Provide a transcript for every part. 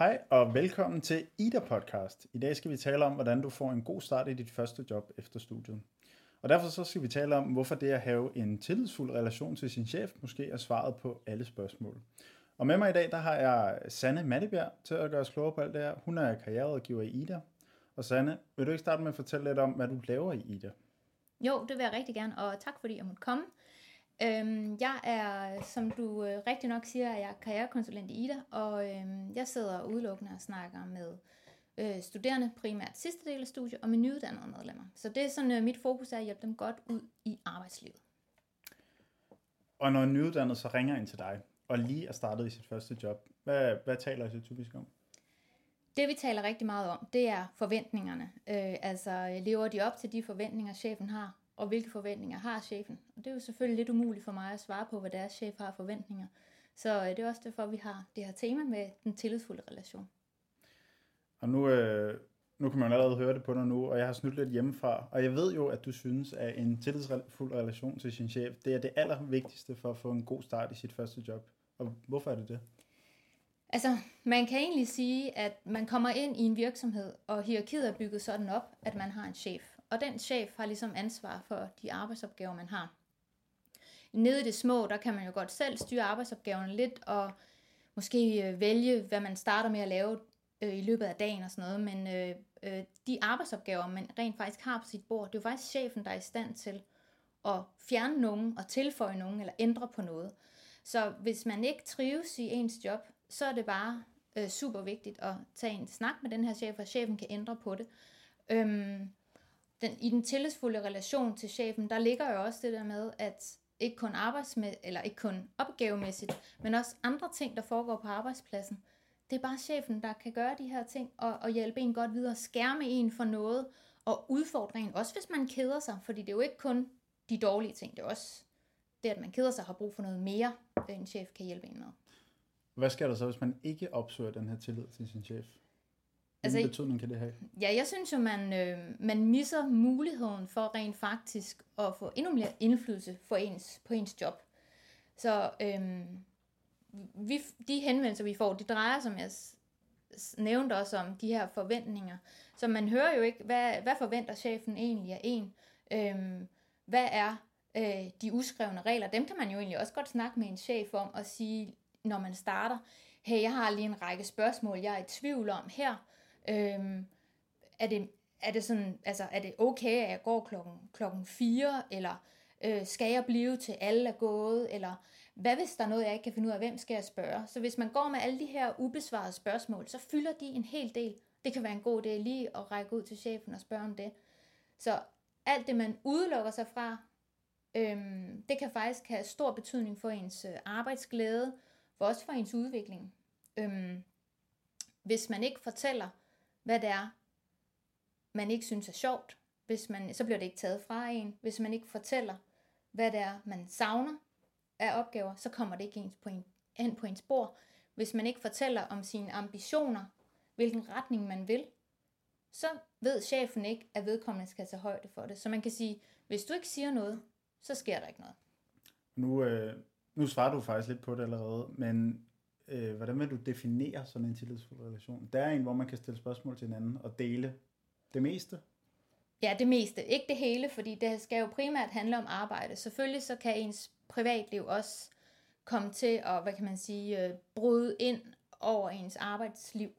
Hej og velkommen til Ida Podcast. I dag skal vi tale om, hvordan du får en god start i dit første job efter studiet. Og derfor så skal vi tale om, hvorfor det at have en tillidsfuld relation til sin chef måske er svaret på alle spørgsmål. Og med mig i dag, der har jeg Sanne Mattebjerg til at gøre os klogere på alt det her. Hun er karriererådgiver i Ida. Og Sanne, vil du ikke starte med at fortælle lidt om, hvad du laver i Ida? Jo, det vil jeg rigtig gerne, og tak fordi jeg måtte komme. Øhm, jeg er, som du øh, rigtig nok siger, jeg er karrierekonsulent i IDA, og øhm, jeg sidder udelukkende og snakker med øh, studerende, primært sidste del af studiet, og med nyuddannede medlemmer. Så det er sådan, øh, mit fokus er at hjælpe dem godt ud i arbejdslivet. Og når en nyuddannet så ringer ind til dig, og lige er startet i sit første job, hvad, hvad taler I så typisk om? Det vi taler rigtig meget om, det er forventningerne. Øh, altså lever de op til de forventninger, chefen har? Og hvilke forventninger har chefen. Og det er jo selvfølgelig lidt umuligt for mig at svare på, hvad deres chef har forventninger. Så øh, det er også derfor, vi har det her tema med den tillidsfulde relation. Og nu, øh, nu kan man allerede høre det på dig nu, og jeg har snydt lidt hjemmefra. Og jeg ved jo, at du synes, at en tillidsfuld relation til sin chef, det er det allervigtigste for at få en god start i sit første job. Og hvorfor er det det? Altså, man kan egentlig sige, at man kommer ind i en virksomhed, og hierarkiet er bygget sådan op, at man har en chef. Og den chef har ligesom ansvar for de arbejdsopgaver, man har. Nede i det små, der kan man jo godt selv styre arbejdsopgaverne lidt, og måske øh, vælge, hvad man starter med at lave øh, i løbet af dagen og sådan noget, men øh, øh, de arbejdsopgaver, man rent faktisk har på sit bord, det er jo faktisk chefen, der er i stand til at fjerne nogen og tilføje nogen eller ændre på noget. Så hvis man ikke trives i ens job, så er det bare øh, super vigtigt at tage en snak med den her chef, og chefen kan ændre på det. Øhm, den, i den tillidsfulde relation til chefen, der ligger jo også det der med, at ikke kun arbejdsmæ- eller ikke kun opgavemæssigt, men også andre ting, der foregår på arbejdspladsen. Det er bare chefen, der kan gøre de her ting og, og hjælpe en godt videre, skærme en for noget og udfordringen, også hvis man keder sig, fordi det er jo ikke kun de dårlige ting, det er også det, at man keder sig har brug for noget mere, en chef kan hjælpe en med. Hvad sker der så, hvis man ikke opsøger den her tillid til sin chef? Hvilken altså, betydning kan det have? Ja, jeg synes jo, man, øh, man misser muligheden for rent faktisk at få endnu mere indflydelse for ens, på ens job. Så øh, vi, de henvendelser, vi får, de drejer, som jeg nævnte også om, de her forventninger. Så man hører jo ikke, hvad, hvad forventer chefen egentlig af en? Øh, hvad er øh, de uskrevne regler? Dem kan man jo egentlig også godt snakke med en chef om og sige, når man starter, hey, jeg har lige en række spørgsmål, jeg er i tvivl om her. Øhm, er, det, er det sådan, altså er det okay, at jeg går klokken, klokken 4, eller øh, skal jeg blive til alle er gået, eller hvad hvis der er noget, jeg ikke kan finde ud af, hvem skal jeg spørge? Så hvis man går med alle de her ubesvarede spørgsmål, så fylder de en hel del. Det kan være en god idé lige at række ud til chefen og spørge om det. Så alt det, man udelukker sig fra, øhm, det kan faktisk have stor betydning for ens øh, arbejdsglæde, for også for ens udvikling. Øhm, hvis man ikke fortæller, hvad det er, man ikke synes er sjovt, hvis man, så bliver det ikke taget fra en. Hvis man ikke fortæller, hvad det er, man savner af opgaver, så kommer det ikke ens på en, hen på ens bord. Hvis man ikke fortæller om sine ambitioner, hvilken retning man vil, så ved chefen ikke, at vedkommende skal tage højde for det. Så man kan sige, hvis du ikke siger noget, så sker der ikke noget. Nu, øh, nu svarer du faktisk lidt på det allerede, men øh, hvordan vil du definere sådan en tillidsfuld relation? Der er en, hvor man kan stille spørgsmål til hinanden og dele det meste. Ja, det meste. Ikke det hele, fordi det skal jo primært handle om arbejde. Selvfølgelig så kan ens privatliv også komme til at, hvad kan man sige, øh, bryde ind over ens arbejdsliv.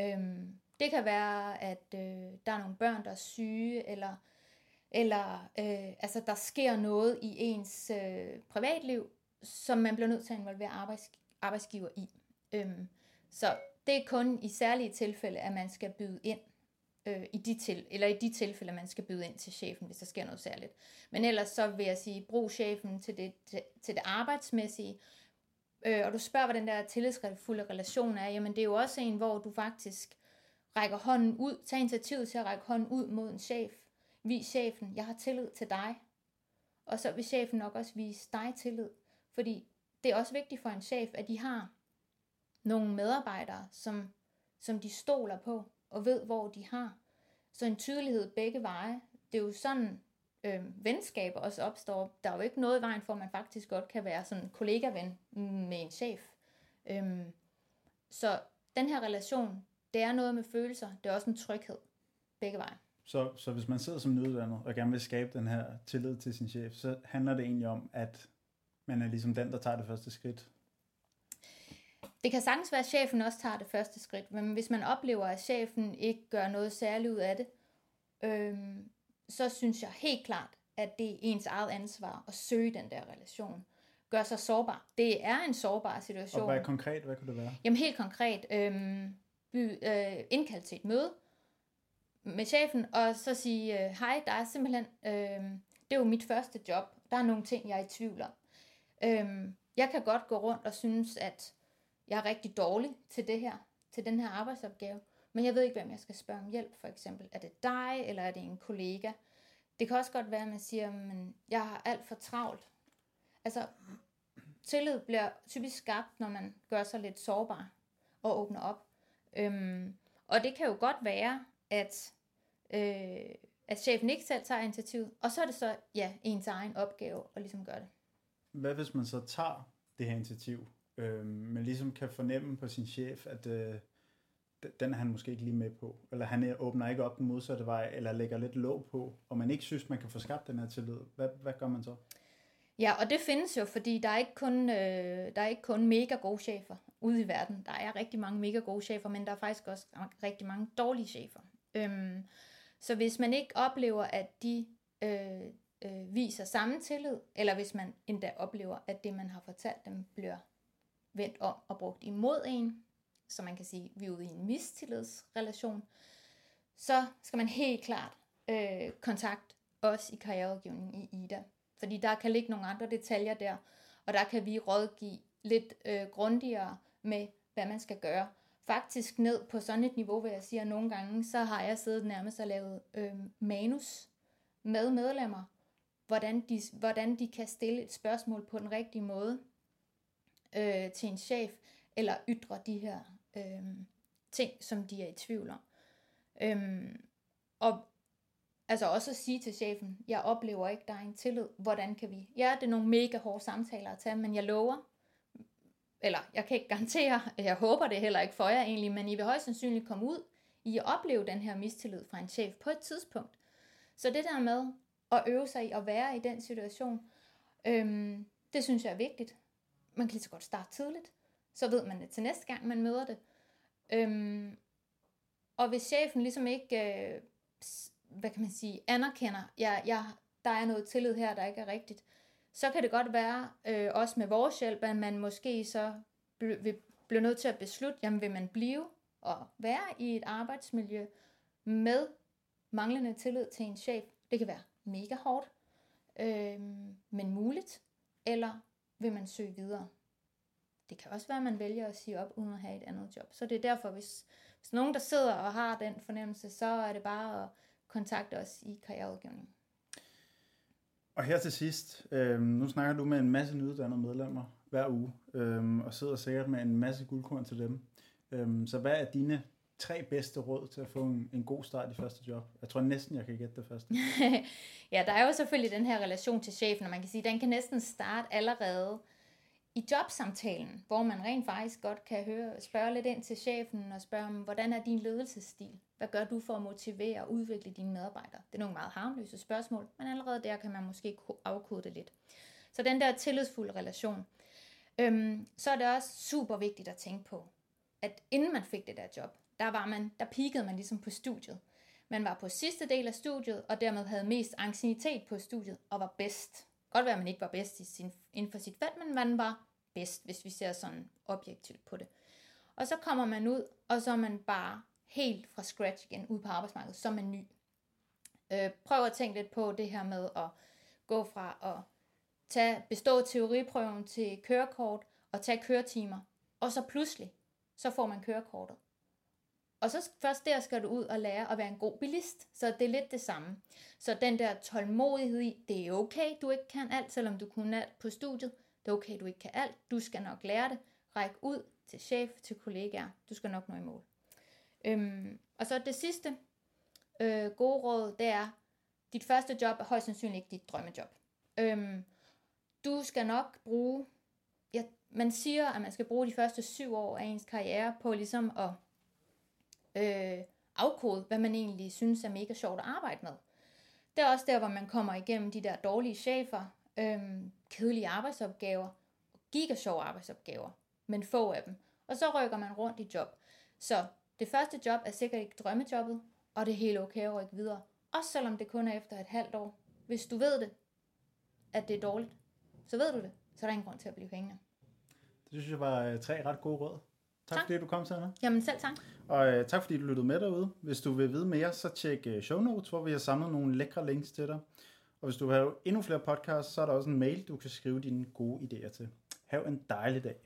Øhm, det kan være, at øh, der er nogle børn, der er syge, eller, eller øh, altså, der sker noget i ens øh, privatliv, som man bliver nødt til at involvere arbejds, arbejdsgiver i. Øhm, så det er kun i særlige tilfælde, at man skal byde ind øh, i de til, eller i de tilfælde, man skal byde ind til chefen, hvis der sker noget særligt. Men ellers så vil jeg sige, brug chefen til det, til, til det arbejdsmæssige, øh, og du spørger, hvad den der tillidsfulde relation er, jamen det er jo også en, hvor du faktisk rækker hånden ud, tager initiativet til at række hånden ud mod en chef. Vis chefen, jeg har tillid til dig. Og så vil chefen nok også vise dig tillid. Fordi det er også vigtigt for en chef, at de har nogle medarbejdere, som, som de stoler på og ved, hvor de har. Så en tydelighed begge veje. Det er jo sådan, øh, venskaber også opstår. Der er jo ikke noget i vejen for, at man faktisk godt kan være sådan kollegaven med en chef. Øh, så den her relation, det er noget med følelser, det er også en tryghed. Begge veje. Så, så hvis man sidder som nyuddannet og gerne vil skabe den her tillid til sin chef, så handler det egentlig om, at man er ligesom den, der tager det første skridt? Det kan sagtens være, at chefen også tager det første skridt, men hvis man oplever, at chefen ikke gør noget særligt ud af det, øhm, så synes jeg helt klart, at det er ens eget ansvar at søge den der relation. Gør sig sårbar. Det er en sårbar situation. Og hvad konkret? Hvad kunne det være? Jamen helt konkret. Øhm, øh, indkaldt til et møde med chefen, og så sige, øh, hej, der er simpelthen, øh, det er jo mit første job, der er nogle ting, jeg er i tvivl om. Øhm, jeg kan godt gå rundt og synes, at jeg er rigtig dårlig til det her, til den her arbejdsopgave, men jeg ved ikke, hvem jeg skal spørge om hjælp, for eksempel. Er det dig, eller er det en kollega? Det kan også godt være, at man siger, men jeg har alt for travlt. Altså, tillid bliver typisk skabt, når man gør sig lidt sårbar og åbner op. Øhm, og det kan jo godt være, at, øh, at chefen ikke selv tager initiativet, og så er det så ja, ens egen opgave at ligesom gøre det. Hvad hvis man så tager det her initiativ, øh, men ligesom kan fornemme på sin chef, at øh, den er han måske ikke lige med på, eller han øh, åbner ikke op den modsatte vej, eller lægger lidt låg på, og man ikke synes, man kan få skabt den her tillid, hvad, hvad gør man så? Ja, og det findes jo, fordi der er ikke kun, øh, der er ikke kun mega gode chefer ude i verden. Der er rigtig mange mega gode chefer, men der er faktisk også rigtig mange dårlige chefer. Øhm, så hvis man ikke oplever, at de øh, øh, viser samme tillid, eller hvis man endda oplever, at det, man har fortalt dem, bliver vendt om og brugt imod en, så man kan sige, at vi er ude i en mistillidsrelation, så skal man helt klart øh, kontakt os i karriererådgivningen i IDA. Fordi der kan ligge nogle andre detaljer der, og der kan vi rådgive lidt øh, grundigere med, hvad man skal gøre. Faktisk ned på sådan et niveau, vil jeg sige, at nogle gange, så har jeg siddet nærmest og lavet øh, manus med medlemmer, hvordan de, hvordan de kan stille et spørgsmål på den rigtige måde øh, til en chef, eller ytre de her øh, ting, som de er i tvivl om. Øh, og altså også at sige til chefen, jeg oplever ikke, der er en tillid, hvordan kan vi? Ja, det er nogle mega hårde samtaler at tage, men jeg lover, eller jeg kan ikke garantere, jeg håber det heller ikke for jer egentlig, men I vil højst sandsynligt komme ud i at opleve den her mistillid fra en chef på et tidspunkt. Så det der med at øve sig i at være i den situation, øhm, det synes jeg er vigtigt. Man kan lige så godt starte tidligt, så ved man det til næste gang, man møder det. Øhm, og hvis chefen ligesom ikke, øh, hvad kan man sige, anerkender, ja, ja, der er noget tillid her, der ikke er rigtigt, så kan det godt være, øh, også med vores hjælp, at man måske så bl- vil blive nødt til at beslutte, jamen vil man blive og være i et arbejdsmiljø med manglende tillid til en chef. Det kan være mega hårdt, øh, men muligt, eller vil man søge videre. Det kan også være, at man vælger at sige op, uden at have et andet job. Så det er derfor, hvis, hvis nogen, der sidder og har den fornemmelse, så er det bare at kontakte os i karriereudgivningen. Og her til sidst, øh, nu snakker du med en masse nyuddannede medlemmer hver uge, øh, og sidder sikkert med en masse guldkorn til dem. Øh, så hvad er dine tre bedste råd til at få en, en god start i første job? Jeg tror næsten, jeg kan gætte det første. ja, der er jo selvfølgelig den her relation til chefen, og man kan sige, den kan næsten starte allerede i jobsamtalen, hvor man rent faktisk godt kan høre, spørge lidt ind til chefen og spørge, om, hvordan er din ledelsesstil? Hvad gør du for at motivere og udvikle dine medarbejdere? Det er nogle meget harmløse spørgsmål, men allerede der kan man måske afkode det lidt. Så den der tillidsfulde relation. Øhm, så er det også super vigtigt at tænke på, at inden man fik det der job, der var man, der peakede man ligesom på studiet. Man var på sidste del af studiet, og dermed havde mest ancienitet på studiet, og var bedst. Godt være, at man ikke var bedst i sin, inden for sit felt, men man var bedst, hvis vi ser sådan objektivt på det. Og så kommer man ud, og så er man bare helt fra scratch igen ud på arbejdsmarkedet, som en ny. Øh, prøv at tænke lidt på det her med at gå fra at tage, bestå teoriprøven til kørekort og tage køretimer, og så pludselig, så får man kørekortet. Og så først der skal du ud og lære at være en god bilist. Så det er lidt det samme. Så den der tålmodighed i, det er okay, du ikke kan alt, selvom du kunne alt på studiet. Det er okay, du ikke kan alt. Du skal nok lære det. Ræk ud til chef, til kollegaer. Du skal nok nå i mål. Øhm, og så det sidste øh, gode råd, det er, dit første job er højst sandsynligt ikke dit drømmejob. Øhm, du skal nok bruge, ja, man siger, at man skal bruge de første syv år af ens karriere på ligesom at øh, afkode, hvad man egentlig synes er mega sjovt at arbejde med. Det er også der, hvor man kommer igennem de der dårlige chefer, øh, kedelige arbejdsopgaver, giga sjove arbejdsopgaver, men få af dem. Og så rykker man rundt i job. Så det første job er sikkert ikke drømmejobbet, og det er helt okay at rykke videre. Også selvom det kun er efter et halvt år. Hvis du ved det, at det er dårligt, så ved du det. Så er der ingen grund til at blive hængende. Det synes jeg var øh, tre ret gode råd. Tak, Tak. fordi du kom, Sanna. Jamen selv tak. Og øh, tak fordi du lyttede med derude. Hvis du vil vide mere, så tjek øh, show notes, hvor vi har samlet nogle lækre links til dig. Og hvis du vil have endnu flere podcasts, så er der også en mail, du kan skrive dine gode idéer til. Hav en dejlig dag.